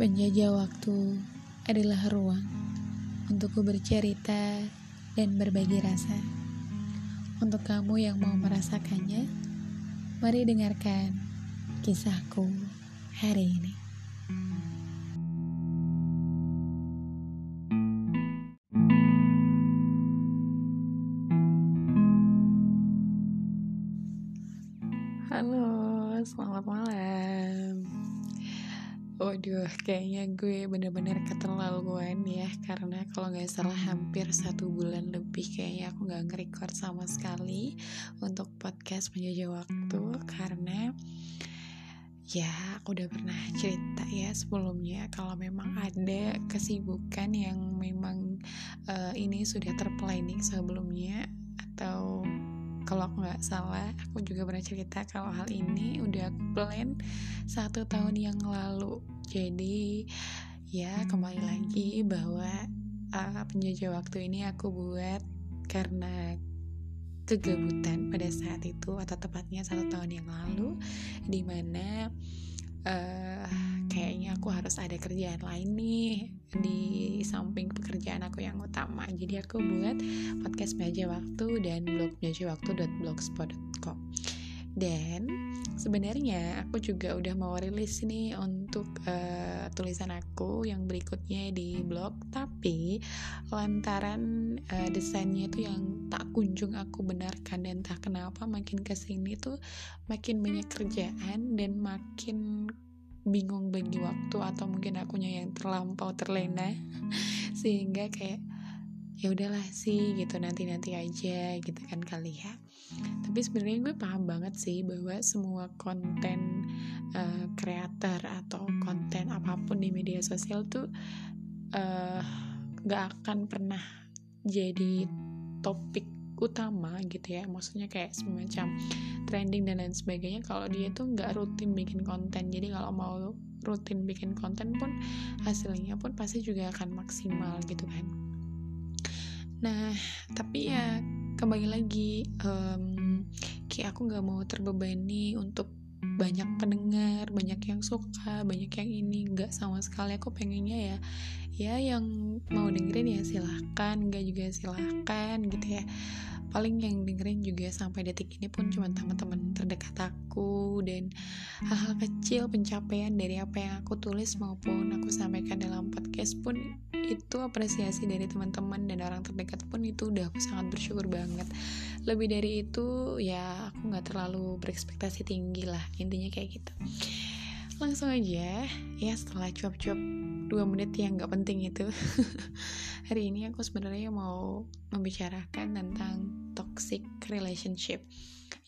Penjajah waktu adalah ruang untukku bercerita dan berbagi rasa. Untuk kamu yang mau merasakannya, mari dengarkan kisahku hari ini. Halo, selamat malam. Waduh, kayaknya gue bener-bener keterlaluan ya Karena kalau nggak salah hampir satu bulan lebih Kayaknya aku nggak nge-record sama sekali Untuk podcast penjajah waktu Karena ya aku udah pernah cerita ya sebelumnya Kalau memang ada kesibukan yang memang uh, ini sudah terplanning sebelumnya Atau kalau aku nggak salah aku juga pernah cerita kalau hal ini udah plan satu tahun yang lalu. Jadi ya kembali lagi bahwa uh, penjajah waktu ini aku buat karena kegabutan pada saat itu atau tepatnya satu tahun yang lalu di mana uh, kayaknya aku harus ada kerjaan lain nih di samping pekerjaan aku yang utama. Jadi aku buat podcast meja waktu dan blog meja waktu.blogspot.com dan sebenarnya aku juga udah mau rilis nih untuk uh, tulisan aku yang berikutnya di blog. Tapi lantaran uh, desainnya itu yang tak kunjung aku benarkan dan tak kenapa makin ke sini tuh makin banyak kerjaan dan makin bingung bagi waktu atau mungkin akunya yang terlampau terlena sehingga kayak ya udahlah sih gitu nanti nanti aja gitu kan kali ya. Tapi sebenarnya gue paham banget sih bahwa semua konten kreator uh, atau konten apa pun di media sosial tuh uh, gak akan pernah jadi topik utama gitu ya. Maksudnya kayak semacam trending dan lain sebagainya. Kalau dia tuh nggak rutin bikin konten. Jadi kalau mau rutin bikin konten pun hasilnya pun pasti juga akan maksimal gitu kan. Nah tapi ya kembali lagi um, kayak aku nggak mau terbebani untuk banyak pendengar, banyak yang suka, banyak yang ini. Nggak sama sekali. Aku pengennya ya ya yang mau dengerin ya silahkan. Nggak juga silahkan gitu ya paling yang dengerin juga sampai detik ini pun cuma teman-teman terdekat aku dan hal-hal kecil pencapaian dari apa yang aku tulis maupun aku sampaikan dalam podcast pun itu apresiasi dari teman-teman dan orang terdekat pun itu udah aku sangat bersyukur banget. Lebih dari itu ya aku nggak terlalu berekspektasi tinggi lah intinya kayak gitu langsung aja ya. Setelah cuap-cuap dua menit yang nggak penting itu. Hari ini aku sebenarnya mau membicarakan tentang toxic relationship.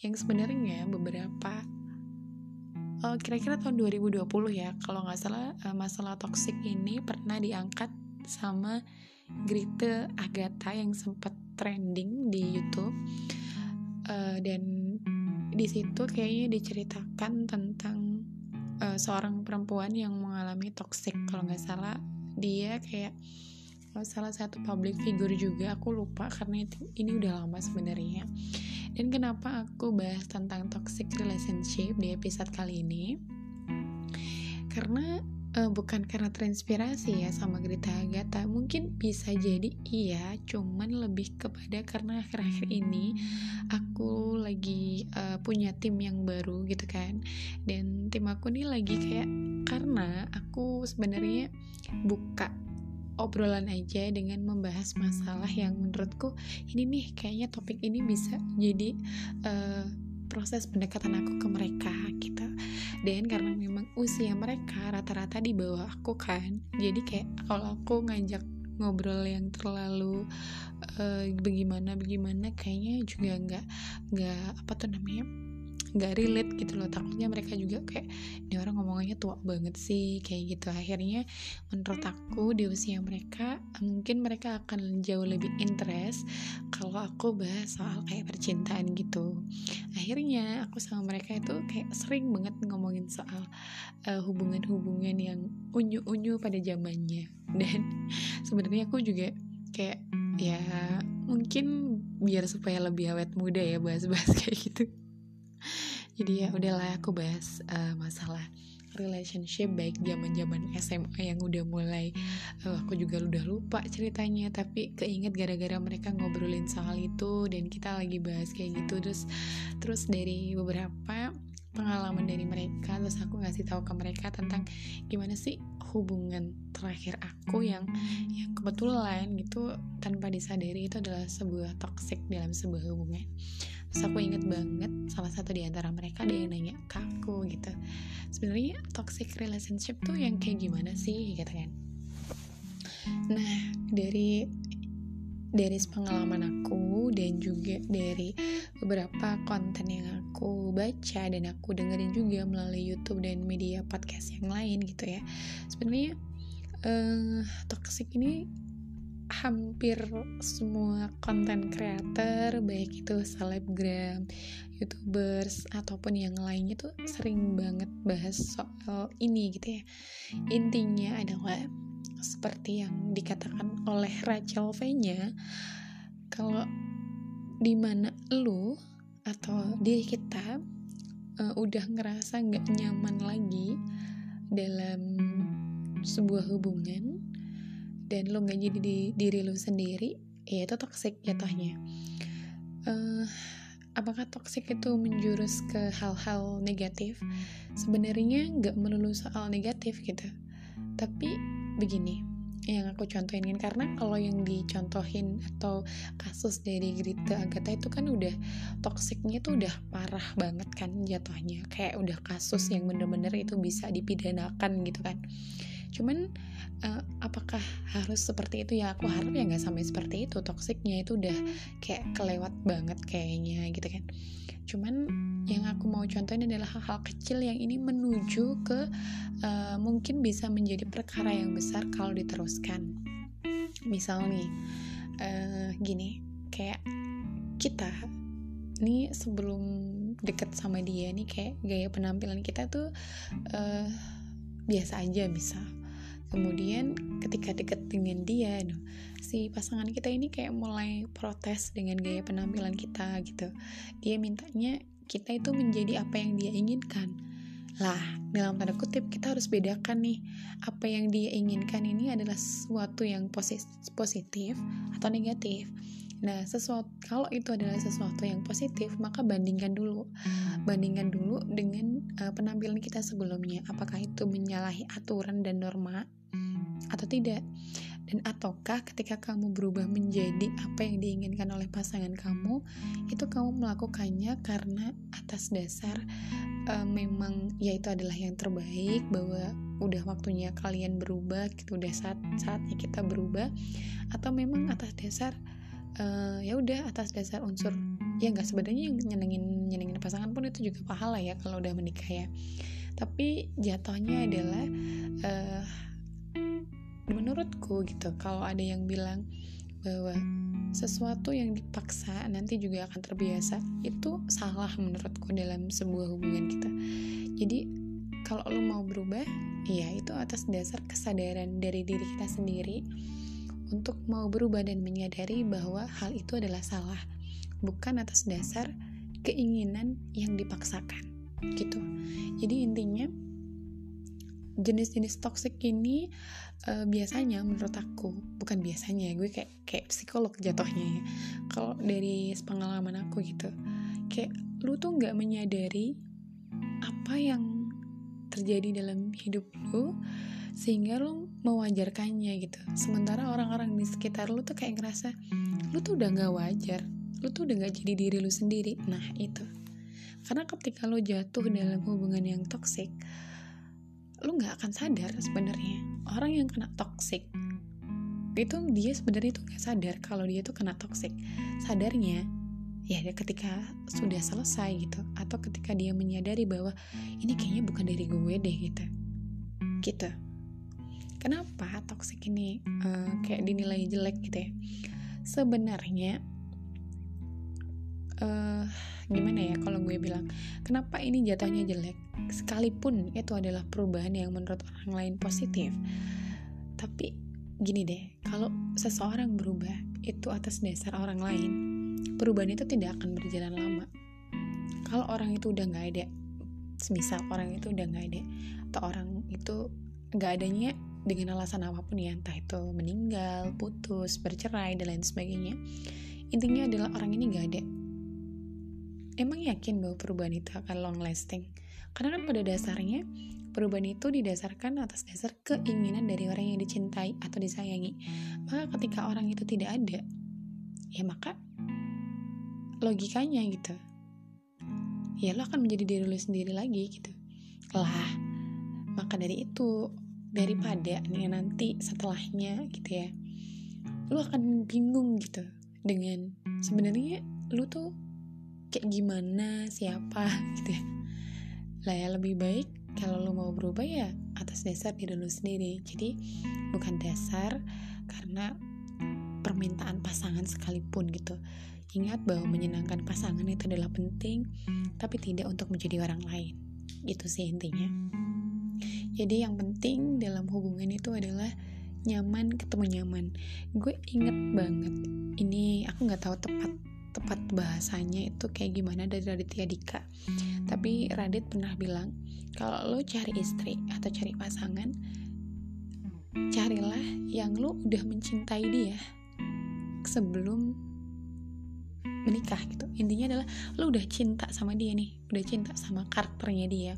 Yang sebenarnya beberapa uh, kira-kira tahun 2020 ya kalau nggak salah uh, masalah toxic ini pernah diangkat sama Grete Agatha yang sempat trending di YouTube. Uh, dan di situ kayaknya diceritakan tentang uh, seorang perempuan yang mengalami toxic. Kalau nggak salah dia kayak uh, salah satu public figure juga. Aku lupa karena itu ini udah lama sebenarnya. Dan kenapa aku bahas tentang toxic relationship di episode kali ini? Karena uh, bukan karena terinspirasi ya sama Greta Agatha. Mungkin bisa jadi iya cuman lebih kepada karena akhir-akhir ini aku lagi uh, punya tim yang baru gitu kan. Dan tim aku nih lagi kayak karena aku sebenarnya buka obrolan aja dengan membahas masalah yang menurutku ini nih kayaknya topik ini bisa jadi uh, proses pendekatan aku ke mereka gitu. Dan karena memang usia mereka rata-rata di bawah aku kan jadi kayak kalau aku ngajak ngobrol yang terlalu uh, bagaimana bagaimana kayaknya juga nggak nggak apa tuh namanya nggak relate gitu loh. Takutnya mereka juga kayak ini orang ngomongannya tua banget sih kayak gitu. Akhirnya menurut aku di usia mereka mungkin mereka akan jauh lebih interest kalau aku bahas soal kayak percintaan gitu. Akhirnya aku sama mereka itu kayak sering banget ngomongin soal uh, hubungan-hubungan yang unyu-unyu pada zamannya. Dan sebenarnya aku juga kayak ya mungkin biar supaya lebih awet muda ya bahas-bahas kayak gitu jadi ya udahlah aku bahas uh, masalah relationship baik zaman zaman SMA yang udah mulai uh, aku juga udah lupa ceritanya. Tapi keinget gara-gara mereka ngobrolin soal itu dan kita lagi bahas kayak gitu. Terus terus dari beberapa pengalaman dari mereka terus aku ngasih tahu ke mereka tentang gimana sih hubungan terakhir aku yang yang kebetulan gitu tanpa disadari itu adalah sebuah toxic dalam sebuah hubungan terus aku inget banget salah satu di antara mereka ada yang nanya ke aku gitu. Sebenarnya toxic relationship tuh yang kayak gimana sih? Gitu kan. Nah dari dari pengalaman aku dan juga dari beberapa konten yang aku baca dan aku dengerin juga melalui YouTube dan media podcast yang lain gitu ya. Sebenarnya uh, toxic ini hampir semua konten creator baik itu selebgram, youtubers ataupun yang lainnya tuh sering banget bahas soal ini gitu ya. Intinya adalah seperti yang dikatakan oleh Rachel V-nya kalau di mana lu atau diri kita uh, udah ngerasa nggak nyaman lagi dalam sebuah hubungan dan lo nggak jadi di diri lo sendiri ya itu toxic jatuhnya. Uh, apakah toxic itu menjurus ke hal-hal negatif? Sebenarnya nggak melulu soal negatif gitu. Tapi begini yang aku contohin karena kalau yang dicontohin atau kasus dari Grita Agatha itu kan udah toksiknya tuh udah parah banget kan jatuhnya. Kayak udah kasus yang bener-bener itu bisa dipidanakan gitu kan cuman uh, apakah harus seperti itu? Ya aku harap ya nggak sampai seperti itu. Toksiknya itu udah kayak kelewat banget kayaknya gitu kan. Cuman yang aku mau contohin adalah hal-hal kecil yang ini menuju ke uh, mungkin bisa menjadi perkara yang besar kalau diteruskan. Misal nih uh, gini kayak kita nih sebelum deket sama dia nih kayak gaya penampilan kita tuh uh, biasa aja misal kemudian ketika deket dengan dia si pasangan kita ini kayak mulai protes dengan gaya penampilan kita gitu dia mintanya kita itu menjadi apa yang dia inginkan lah dalam tanda kutip kita harus bedakan nih apa yang dia inginkan ini adalah sesuatu yang positif atau negatif Nah, sesuatu kalau itu adalah sesuatu yang positif, maka bandingkan dulu. Bandingkan dulu dengan uh, penampilan kita sebelumnya. Apakah itu menyalahi aturan dan norma atau tidak? dan ataukah ketika kamu berubah menjadi apa yang diinginkan oleh pasangan kamu itu kamu melakukannya karena atas dasar uh, memang ya itu adalah yang terbaik bahwa udah waktunya kalian berubah gitu udah saat saatnya kita berubah atau memang atas dasar uh, ya udah atas dasar unsur ya nggak sebenarnya yang nyenengin nyenengin pasangan pun itu juga pahala ya kalau udah menikah ya tapi jatuhnya adalah uh, menurutku gitu kalau ada yang bilang bahwa sesuatu yang dipaksa nanti juga akan terbiasa itu salah menurutku dalam sebuah hubungan kita. Jadi kalau lo mau berubah ya itu atas dasar kesadaran dari diri kita sendiri untuk mau berubah dan menyadari bahwa hal itu adalah salah bukan atas dasar keinginan yang dipaksakan gitu. Jadi intinya jenis-jenis toxic ini uh, biasanya menurut aku bukan biasanya gue kayak kayak psikolog jatuhnya ya. Kalau dari pengalaman aku gitu kayak lu tuh nggak menyadari apa yang terjadi dalam hidup lu sehingga lu mewajarkannya gitu. Sementara orang-orang di sekitar lu tuh kayak ngerasa lu tuh udah nggak wajar lu tuh udah nggak jadi diri lu sendiri. Nah itu. Karena ketika lu jatuh dalam hubungan yang toksik lu nggak akan sadar sebenarnya. Orang yang kena toxic itu dia sebenarnya itu nggak sadar kalau dia tuh kena toxic. Sadarnya ya ketika sudah selesai gitu atau ketika dia menyadari bahwa ini kayaknya bukan dari gue deh gitu. Gitu. Kenapa toxic ini uh, kayak dinilai jelek gitu ya? Sebenarnya uh, gimana ya kalau gue bilang kenapa ini jatuhnya jelek? Sekalipun itu adalah perubahan yang menurut orang lain positif. Tapi gini deh kalau seseorang berubah itu atas dasar orang lain perubahan itu tidak akan berjalan lama. Kalau orang itu udah nggak ada semisal orang itu udah nggak ada atau orang itu nggak adanya dengan alasan apa pun ya entah itu meninggal putus bercerai dan lain sebagainya intinya adalah orang ini nggak ada emang yakin bahwa perubahan itu akan long lasting? Karena pada dasarnya perubahan itu didasarkan atas dasar keinginan dari orang yang dicintai atau disayangi. Maka ketika orang itu tidak ada ya maka logikanya gitu. Ya lo akan menjadi diri lo sendiri lagi gitu. Lah maka dari itu daripada nih nanti setelahnya gitu ya lo akan bingung gitu dengan sebenarnya lu tuh kayak gimana siapa gitu ya. Lah ya lebih baik kalau lo mau berubah ya atas dasar diri lo sendiri. Jadi bukan dasar karena permintaan pasangan sekalipun gitu. Ingat bahwa menyenangkan pasangan itu adalah penting tapi tidak untuk menjadi orang lain. Itu sih intinya. Jadi yang penting dalam hubungan itu adalah nyaman ketemu nyaman. Gue inget banget ini aku nggak tahu tepat tepat bahasanya itu kayak gimana dari Raditya Dika. Tapi Radit pernah bilang kalau lo cari istri atau cari pasangan carilah yang lo udah mencintai dia sebelum menikah gitu. Intinya adalah lo udah cinta sama dia nih udah cinta sama karakternya dia.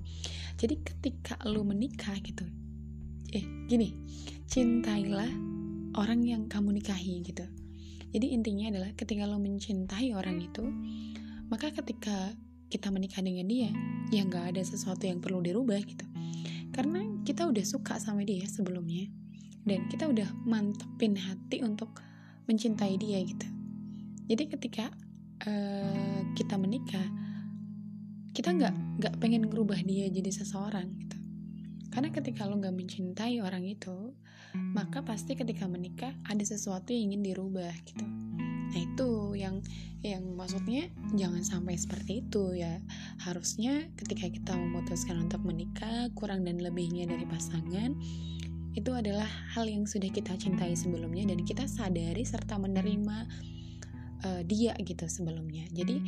Jadi ketika lo menikah gitu eh gini cintailah orang yang kamu nikahi gitu jadi intinya adalah ketika lo mencintai orang itu maka ketika kita menikah dengan dia ya nggak ada sesuatu yang perlu dirubah gitu. Karena kita udah suka sama dia sebelumnya dan kita udah mantepin hati untuk mencintai dia gitu. Jadi ketika uh, kita menikah kita nggak nggak pengen ngerubah dia jadi seseorang gitu. Karena ketika lo nggak mencintai orang itu maka pasti ketika menikah ada sesuatu yang ingin dirubah gitu. Nah itu yang yang maksudnya jangan sampai seperti itu ya. Harusnya ketika kita memutuskan untuk menikah kurang dan lebihnya dari pasangan itu adalah hal yang sudah kita cintai sebelumnya dan kita sadari serta menerima uh, dia gitu sebelumnya. Jadi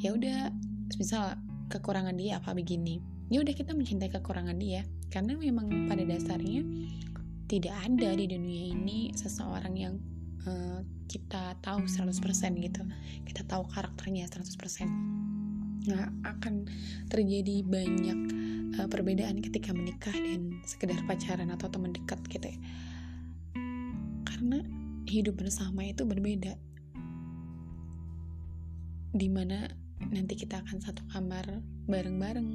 ya udah misal kekurangan dia apa begini? Ya udah kita mencintai kekurangan dia. Karena memang pada dasarnya tidak ada di dunia ini seseorang yang uh, kita tahu 100% gitu. Kita tahu karakternya 100% nggak akan terjadi banyak uh, perbedaan ketika menikah dan sekedar pacaran atau teman dekat gitu ya. Karena hidup bersama itu berbeda. Di mana nanti kita akan satu kamar bareng-bareng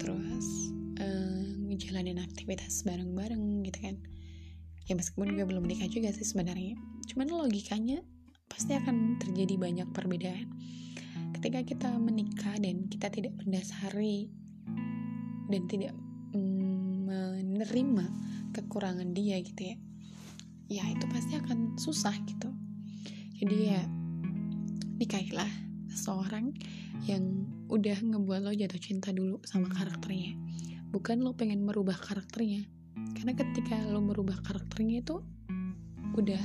terus uh, ngejalanin aktivitas bareng-bareng gitu kan. Ya meskipun gue belum menikah juga sih sebenarnya. Cuman logikanya pasti akan terjadi banyak perbedaan. Ketika kita menikah dan kita tidak mendasari dan tidak mm, menerima kekurangan dia gitu ya ya itu pasti akan susah gitu. Jadi ya nikahilah seseorang yang udah ngebuat lo jatuh cinta dulu sama karakternya bukan lo pengen merubah karakternya. Karena ketika lo merubah karakternya itu udah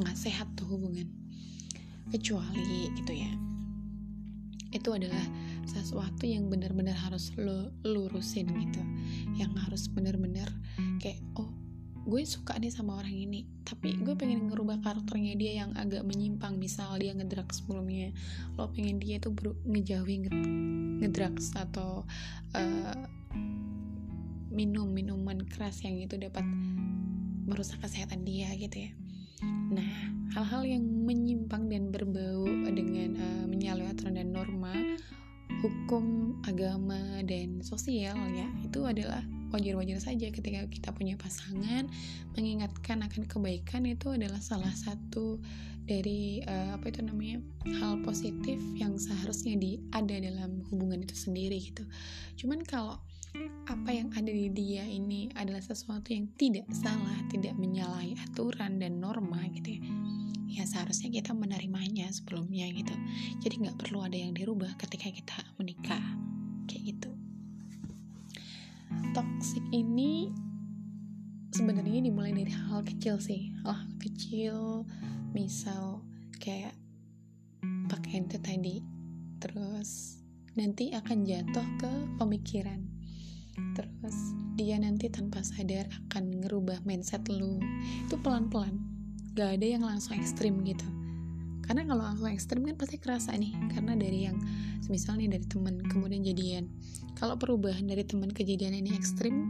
nggak sehat tuh hubungan. Kecuali gitu ya. Itu adalah sesuatu yang benar-benar harus lo lurusin gitu. Yang harus benar-benar kayak oh gue suka nih sama orang ini. Tapi gue pengen ngerubah karakternya dia yang agak menyimpang. Misal dia ngedrak sebelumnya. Lo pengen dia tuh ngejauhi ngedrugs atau uh, minum minuman keras yang itu dapat merusak kesehatan dia gitu ya. Nah hal-hal yang menyimpang dan berbau dengan uh, menyalahi aturan dan norma hukum agama dan sosial ya itu adalah wajar-wajar saja ketika kita punya pasangan mengingatkan akan kebaikan itu adalah salah satu dari uh, apa itu namanya hal positif yang seharusnya di ada dalam hubungan itu sendiri gitu. Cuman kalau apa yang ada di dia ini adalah sesuatu yang tidak salah tidak menyalahi aturan dan norma gitu ya. Ya seharusnya kita menerimanya sebelumnya gitu. Jadi nggak perlu ada yang dirubah ketika kita menikah. Kayak gitu. Toxic ini sebenarnya dimulai dari hal, kecil sih. Hal, kecil misal kayak pakaian itu tadi. Terus nanti akan jatuh ke pemikiran terus dia nanti tanpa sadar akan ngerubah mindset lu. Itu pelan-pelan. Gak ada yang langsung ekstrim gitu. Karena kalau langsung ekstrim kan pasti kerasa nih. Karena dari yang misalnya dari teman kemudian jadian. Kalau perubahan dari teman kejadian ini ekstrim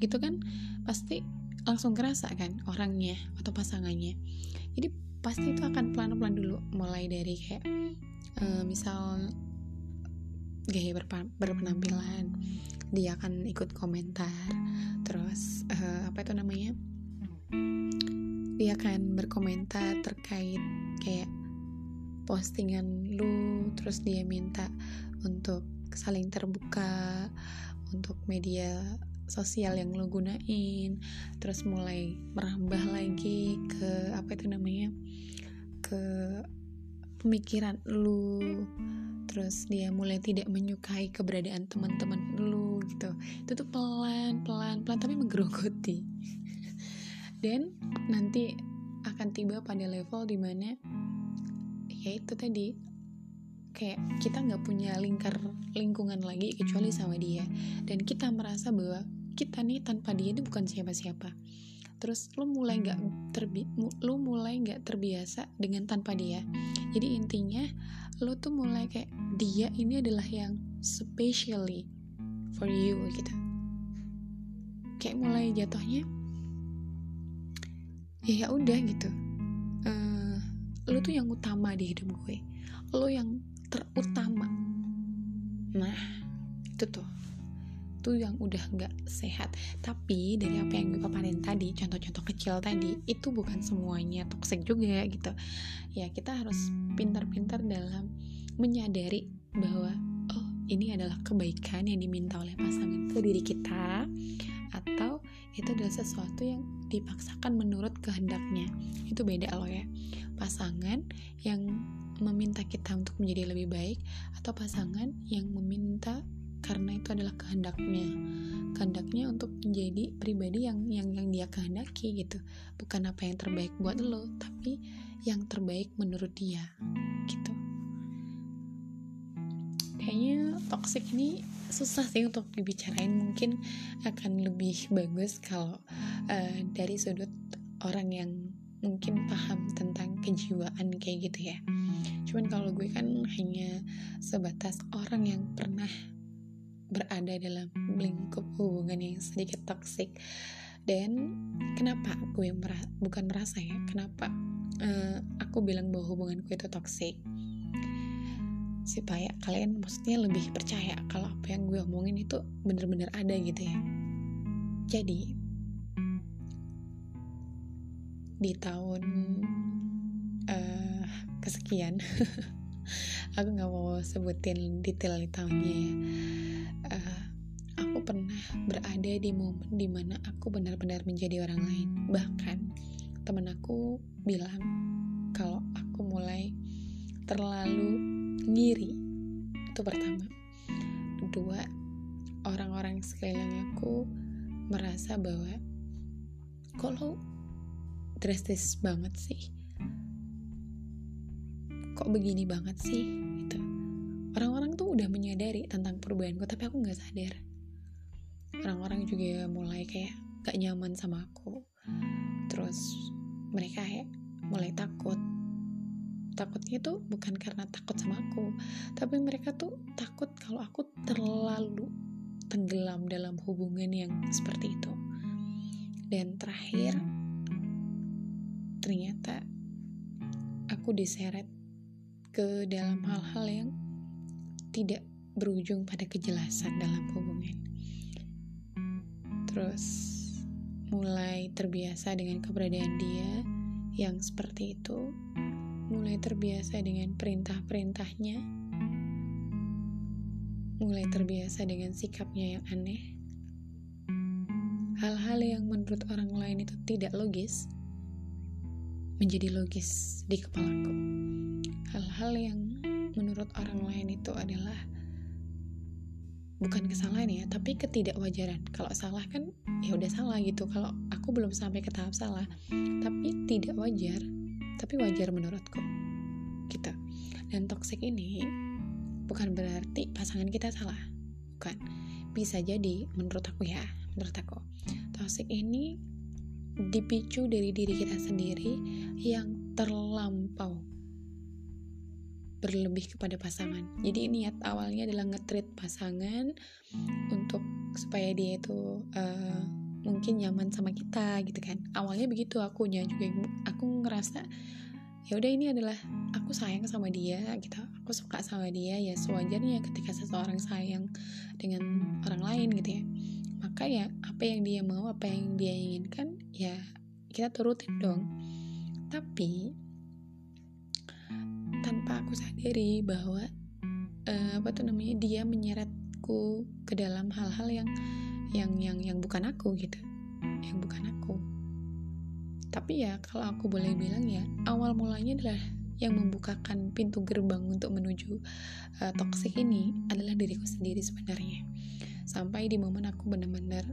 gitu kan pasti langsung kerasa kan orangnya atau pasangannya. Jadi pasti itu akan pelan-pelan dulu. Mulai dari kayak uh, misal gaya berpenampilan dia akan ikut komentar. Terus uh, apa itu namanya? Dia akan berkomentar terkait kayak postingan lu terus dia minta untuk saling terbuka untuk media sosial yang lu gunain terus mulai merambah lagi ke apa itu namanya? Ke pemikiran lu. Terus dia mulai tidak menyukai keberadaan teman-teman lu gitu. Itu tuh pelan pelan pelan tapi menggerogoti. Dan nanti akan tiba pada level di mana ya itu tadi kayak kita nggak punya lingkar lingkungan lagi kecuali sama dia. Dan kita merasa bahwa kita nih tanpa dia ini bukan siapa-siapa. Terus lu mulai nggak terbi lu mulai nggak terbiasa dengan tanpa dia. Jadi intinya lu tuh mulai kayak dia ini adalah yang specially for you gitu. Kayak mulai jatuhnya ya ya udah gitu. Uh, lu tuh yang utama di hidup gue. Lu yang terutama. Nah itu tuh. Itu yang udah nggak sehat. Tapi dari apa yang gue paparin tadi contoh-contoh kecil tadi itu bukan semuanya toxic juga gitu. Ya kita harus pintar-pintar dalam menyadari bahwa ini adalah kebaikan yang diminta oleh pasangan ke diri kita atau itu adalah sesuatu yang dipaksakan menurut kehendaknya. Itu beda loh ya. Pasangan yang meminta kita untuk menjadi lebih baik atau pasangan yang meminta karena itu adalah kehendaknya. Kehendaknya untuk menjadi pribadi yang yang yang dia kehendaki gitu. Bukan apa yang terbaik buat lo tapi yang terbaik menurut dia. Gitu kayaknya toxic ini susah sih untuk dibicarain. Mungkin akan lebih bagus kalau uh, dari sudut orang yang mungkin paham tentang kejiwaan kayak gitu ya. Cuman kalau gue kan hanya sebatas orang yang pernah berada dalam lingkup hubungan yang sedikit toksik dan kenapa gue merasa, bukan merasa ya kenapa uh, aku bilang bahwa hubunganku itu toksik supaya kalian maksudnya lebih percaya kalau apa yang gue omongin itu bener-bener ada gitu ya. Jadi di tahun uh, kesekian aku nggak mau sebutin detail di tahunnya ya. Uh, aku pernah berada di momen di mana aku benar-benar menjadi orang lain. Bahkan temen aku bilang kalau aku mulai terlalu ngiri itu pertama. Kedua orang-orang sekeliling aku merasa bahwa kok lo drastis banget sih? Kok begini banget sih? Gitu. Orang-orang tuh udah menyadari tentang perubahanku tapi aku nggak sadar. Orang-orang juga mulai kayak gak nyaman sama aku. Terus mereka kayak mulai takut takutnya tuh bukan karena takut sama aku tapi mereka tuh takut kalau aku terlalu tenggelam dalam hubungan yang seperti itu dan terakhir ternyata aku diseret ke dalam hal-hal yang tidak berujung pada kejelasan dalam hubungan. Terus mulai terbiasa dengan keberadaan dia yang seperti itu, mulai terbiasa dengan perintah-perintahnya, mulai terbiasa dengan sikapnya yang aneh. Hal-hal yang menurut orang lain itu tidak logis menjadi logis di kepalaku. Hal-hal yang menurut orang lain itu adalah bukan kesalahan ya tapi ketidakwajaran. Kalau salah kan ya udah salah gitu. Kalau aku belum sampai ke tahap salah tapi tidak wajar tapi wajar menurutku. Gitu. Dan toxic ini bukan berarti pasangan kita salah. Bukan. Bisa jadi menurut aku ya menurut aku. Toxic ini dipicu dari diri kita sendiri yang terlampau berlebih kepada pasangan. Jadi niat awalnya adalah ngetrit pasangan untuk supaya dia itu uh, mungkin nyaman sama kita gitu kan. Awalnya begitu akunya juga aku ngerasa ya udah ini adalah aku sayang sama dia gitu. Aku suka sama dia ya sewajarnya ketika seseorang sayang dengan orang lain gitu ya. Maka ya apa yang dia mau, apa yang dia inginkan ya kita turutin dong. Tapi tanpa aku sadari bahwa uh, apa tuh namanya dia menyeretku ke dalam hal-hal yang yang yang yang bukan aku gitu. Yang bukan aku. Tapi ya kalau aku boleh bilang ya awal mulanya adalah yang membukakan pintu gerbang untuk menuju uh, toxic ini adalah diriku sendiri sebenarnya. Sampai di momen aku benar-benar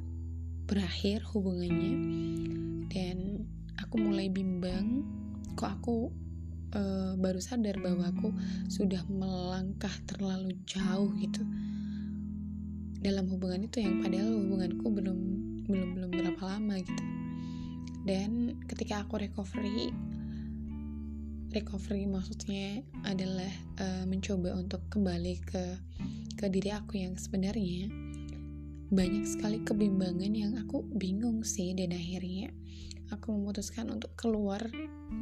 berakhir hubungannya dan aku mulai bimbang kok aku uh, baru sadar bahwa aku sudah melangkah terlalu jauh gitu dalam hubungan itu yang padahal hubunganku belum belum belum berapa lama gitu. Dan ketika aku recovery recovery maksudnya adalah uh, mencoba untuk kembali ke ke diri aku yang sebenarnya banyak sekali kebimbangan yang aku bingung sih dan akhirnya aku memutuskan untuk keluar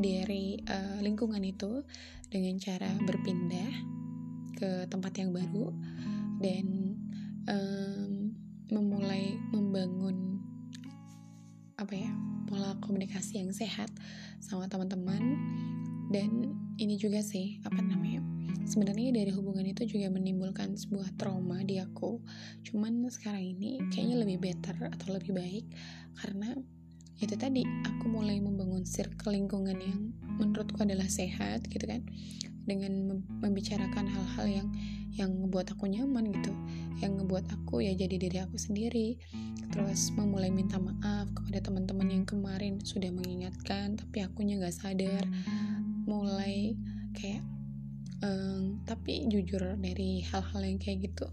dari uh, lingkungan itu dengan cara berpindah ke tempat yang baru dan um, memulai membangun apa ya pola komunikasi yang sehat sama teman-teman. Dan ini juga sih apa namanya sebenarnya dari hubungan itu juga menimbulkan sebuah trauma di aku. Cuman sekarang ini kayaknya lebih better atau lebih baik karena itu tadi aku mulai membangun circle lingkungan yang menurutku adalah sehat gitu kan dengan membicarakan hal-hal yang yang ngebuat aku nyaman gitu. Yang ngebuat aku ya jadi diri aku sendiri. Terus memulai minta maaf kepada teman-teman yang kemarin sudah mengingatkan tapi akunya nggak sadar. Mulai kayak um, tapi jujur dari hal-hal yang kayak gitu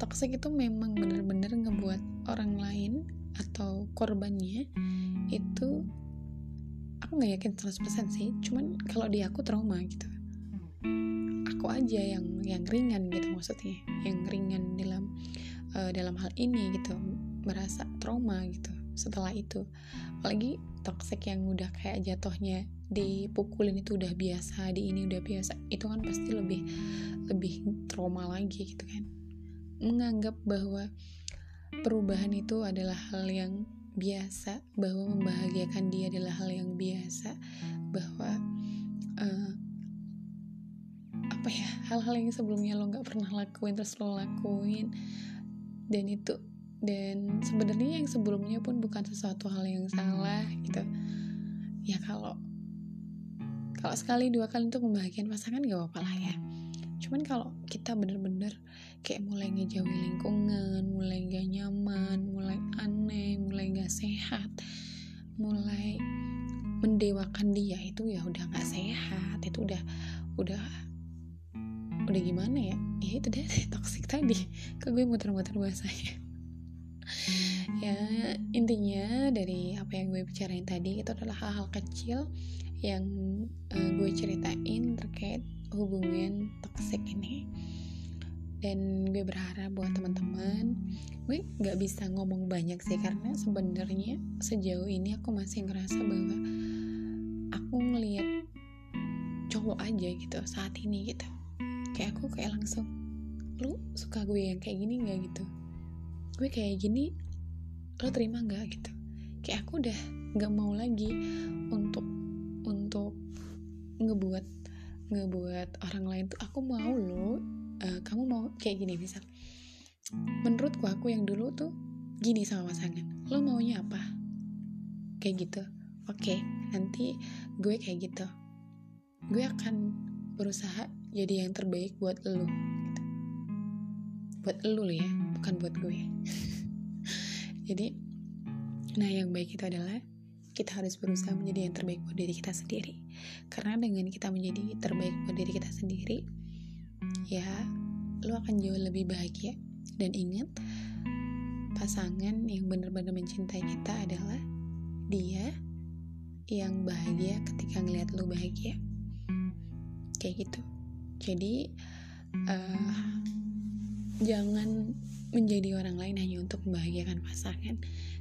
toxic itu memang bener-bener ngebuat orang lain atau korbannya itu aku nggak yakin 100% sih. Cuman kalau di aku trauma gitu. Aku aja yang yang ringan gitu maksudnya. Yang ringan dalam uh, dalam hal ini gitu. Merasa trauma gitu setelah itu. Apalagi toxic yang udah kayak jatuhnya dipukulin itu udah biasa di ini udah biasa itu kan pasti lebih lebih trauma lagi gitu kan. Menganggap bahwa perubahan itu adalah hal yang biasa bahwa membahagiakan dia adalah hal yang biasa bahwa uh, apa ya hal-hal yang sebelumnya lo nggak pernah lakuin terus lo lakuin. Dan itu dan sebenarnya yang sebelumnya pun bukan sesuatu hal yang salah gitu. Ya kalau kalau sekali dua kali untuk membahagiakan pasangan gak apa-apa lah ya cuman kalau kita bener-bener kayak mulai ngejauhi lingkungan mulai gak nyaman mulai aneh mulai gak sehat mulai mendewakan dia itu ya udah gak sehat itu udah udah udah gimana ya? Ya itu deh toxic tadi. Ke gue muter-muter bahasanya? Ya intinya dari apa yang gue bicarain tadi itu adalah hal-hal kecil yang uh, gue ceritain terkait hubungan toxic ini. Dan gue berharap buat teman-teman gue nggak bisa ngomong banyak sih karena sebenarnya sejauh ini aku masih ngerasa bahwa aku ngelihat cowok aja gitu saat ini gitu. Kayak aku kayak langsung lu suka gue yang kayak gini nggak? gitu. Gue kayak gini lo terima nggak? gitu. Kayak aku udah nggak mau lagi untuk untuk ngebuat ngebuat orang lain tuh aku mau lo uh, kamu mau kayak gini misal. Menurutku aku yang dulu tuh gini sama pasangan lo maunya apa? Kayak gitu. Oke okay, nanti gue kayak gitu. Gue akan berusaha jadi yang terbaik buat lo. Gitu. buat lo ya bukan buat gue. Jadi nah yang baik itu adalah kita harus berusaha menjadi yang terbaik buat diri kita sendiri karena dengan kita menjadi terbaik buat diri kita sendiri ya lo akan jauh lebih bahagia. Dan ingat pasangan yang benar-benar mencintai kita adalah dia yang bahagia ketika ngeliat lo bahagia. Kayak gitu. Jadi uh, jangan menjadi orang lain hanya untuk membahagiakan pasangan.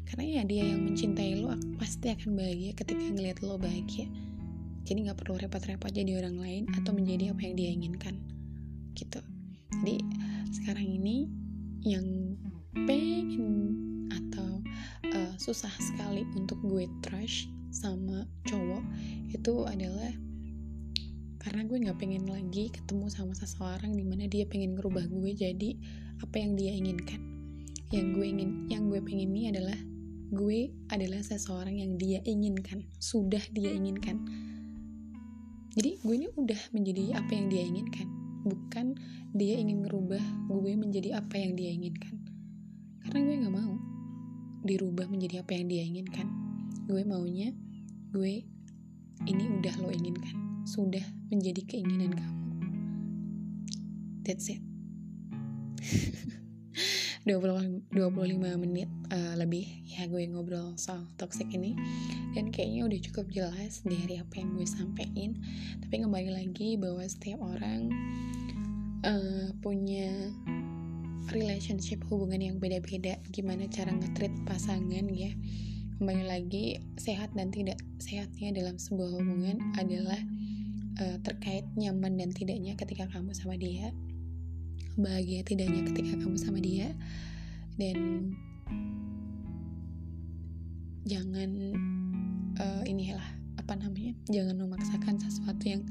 Karena ya dia yang mencintai lo pasti akan bahagia ketika ngeliat lo bahagia jadi nggak perlu repot-repot jadi orang lain atau menjadi apa yang dia inginkan. Gitu. Jadi sekarang ini yang pengen atau uh, susah sekali untuk gue trust sama cowok itu adalah karena gue nggak pengen lagi ketemu sama seseorang di mana dia pengen ngerubah gue jadi apa yang dia inginkan. Yang gue ingin yang gue pengen ini adalah gue adalah seseorang yang dia inginkan sudah dia inginkan jadi gue ini udah menjadi apa yang dia inginkan. Bukan dia ingin ngerubah gue menjadi apa yang dia inginkan. Karena gue nggak mau dirubah menjadi apa yang dia inginkan. Gue maunya gue ini udah lo inginkan. Sudah menjadi keinginan kamu. That's it 20, 25 menit uh, lebih ya gue ngobrol soal toxic ini. Dan kayaknya udah cukup jelas dari apa yang gue sampein. Tapi kembali lagi bahwa setiap orang uh, punya relationship hubungan yang beda-beda. Gimana cara ngetrit pasangan ya. Kembali lagi sehat dan tidak sehatnya dalam sebuah hubungan adalah uh, terkait nyaman dan tidaknya ketika kamu sama dia bahagia tidaknya ketika kamu sama dia. Dan jangan uh, inilah apa namanya jangan memaksakan sesuatu yang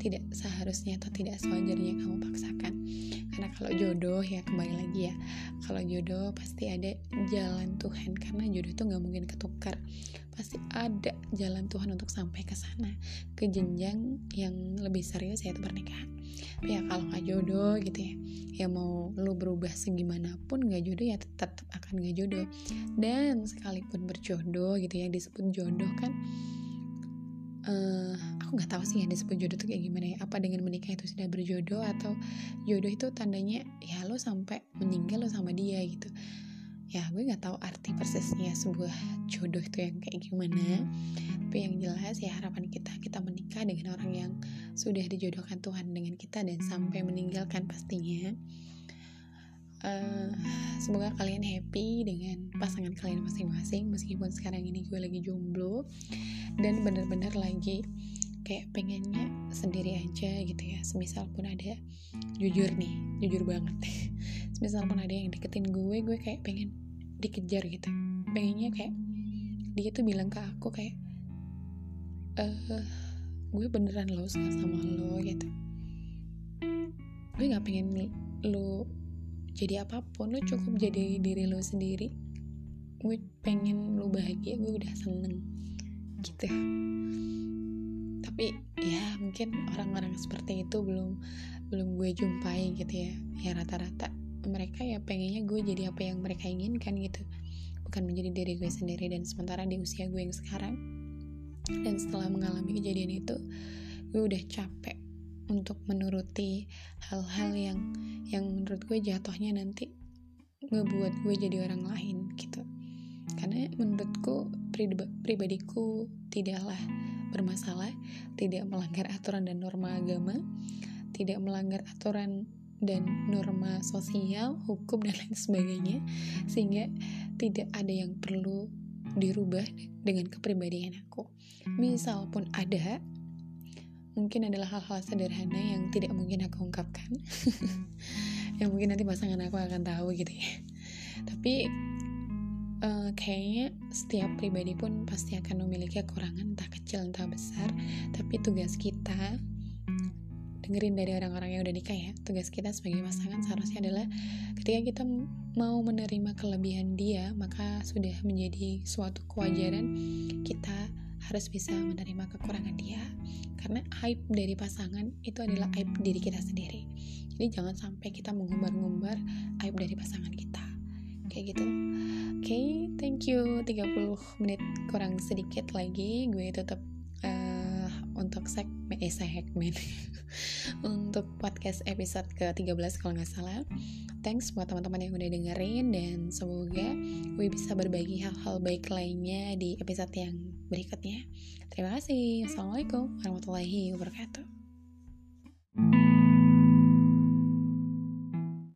tidak seharusnya atau tidak sewajarnya kamu paksakan. Karena kalau jodoh ya kembali lagi ya kalau jodoh pasti ada jalan Tuhan. Karena jodoh itu nggak mungkin ketukar. Pasti ada jalan Tuhan untuk sampai ke sana. Ke jenjang yang lebih serius yaitu pernikahan. Tapi ya kalau nggak jodoh gitu ya ya mau lo berubah segimanapun nggak jodoh ya tetap akan nggak jodoh. Dan sekalipun berjodoh gitu ya disebut jodoh kan uh, aku nggak tahu sih yang disebut jodoh itu kayak gimana ya. Apa dengan menikah itu sudah berjodoh atau jodoh itu tandanya ya lo sampai meninggal lo sama dia gitu. Ya gue nggak tahu arti persisnya sebuah jodoh itu yang kayak gimana. Tapi yang jelas ya harapan kita kita menikah dengan orang yang sudah dijodohkan Tuhan dengan kita dan sampai meninggalkan pastinya uh, semoga kalian happy dengan pasangan kalian masing-masing meskipun sekarang ini gue lagi jomblo dan bener-bener lagi kayak pengennya sendiri aja gitu ya. Semisal pun ada jujur nih jujur banget. Semisal pun ada yang deketin gue gue kayak pengen dikejar gitu. Pengennya kayak dia tuh bilang ke aku kayak eh gue beneran lo sama lo gitu. Gue nggak pengen lo jadi apa pun lo cukup jadi diri lo sendiri. Gue pengen lo bahagia gue udah seneng gitu. Tapi ya mungkin orang-orang seperti itu belum belum gue jumpai gitu ya. Ya rata-rata mereka ya pengennya gue jadi apa yang mereka inginkan gitu. Bukan menjadi diri gue sendiri dan sementara di usia gue yang sekarang. Dan setelah mengalami kejadian itu gue udah capek untuk menuruti hal-hal yang yang menurut gue jatuhnya nanti ngebuat gue jadi orang lain gitu karena menurutku pribadiku tidaklah bermasalah tidak melanggar aturan dan norma agama tidak melanggar aturan dan norma sosial, hukum dan lain sebagainya sehingga tidak ada yang perlu dirubah dengan kepribadian aku. Misal pun ada, mungkin adalah hal-hal sederhana yang tidak mungkin aku ungkapkan. Yang mungkin nanti pasangan aku akan tahu gitu ya. Tapi uh, kayaknya setiap pribadi pun pasti akan memiliki kekurangan entah kecil entah besar. Tapi tugas kita dengerin dari orang-orang yang udah nikah ya tugas kita sebagai pasangan seharusnya adalah ketika kita mau menerima kelebihan dia maka sudah menjadi suatu kewajaran kita harus bisa menerima kekurangan dia karena aib dari pasangan itu adalah aib diri kita sendiri. Jadi jangan sampai kita mengumbar-ngumbar aib dari pasangan kita. Kayak gitu. Oke okay, thank you. 30 menit kurang sedikit lagi gue tetap untuk segmen eh segmen. Untuk podcast episode ke-13 kalau nggak salah. Thanks buat teman-teman yang udah dengerin dan semoga gue bisa berbagi hal-hal baik lainnya di episode yang berikutnya. Terima kasih. Assalamualaikum warahmatullahi wabarakatuh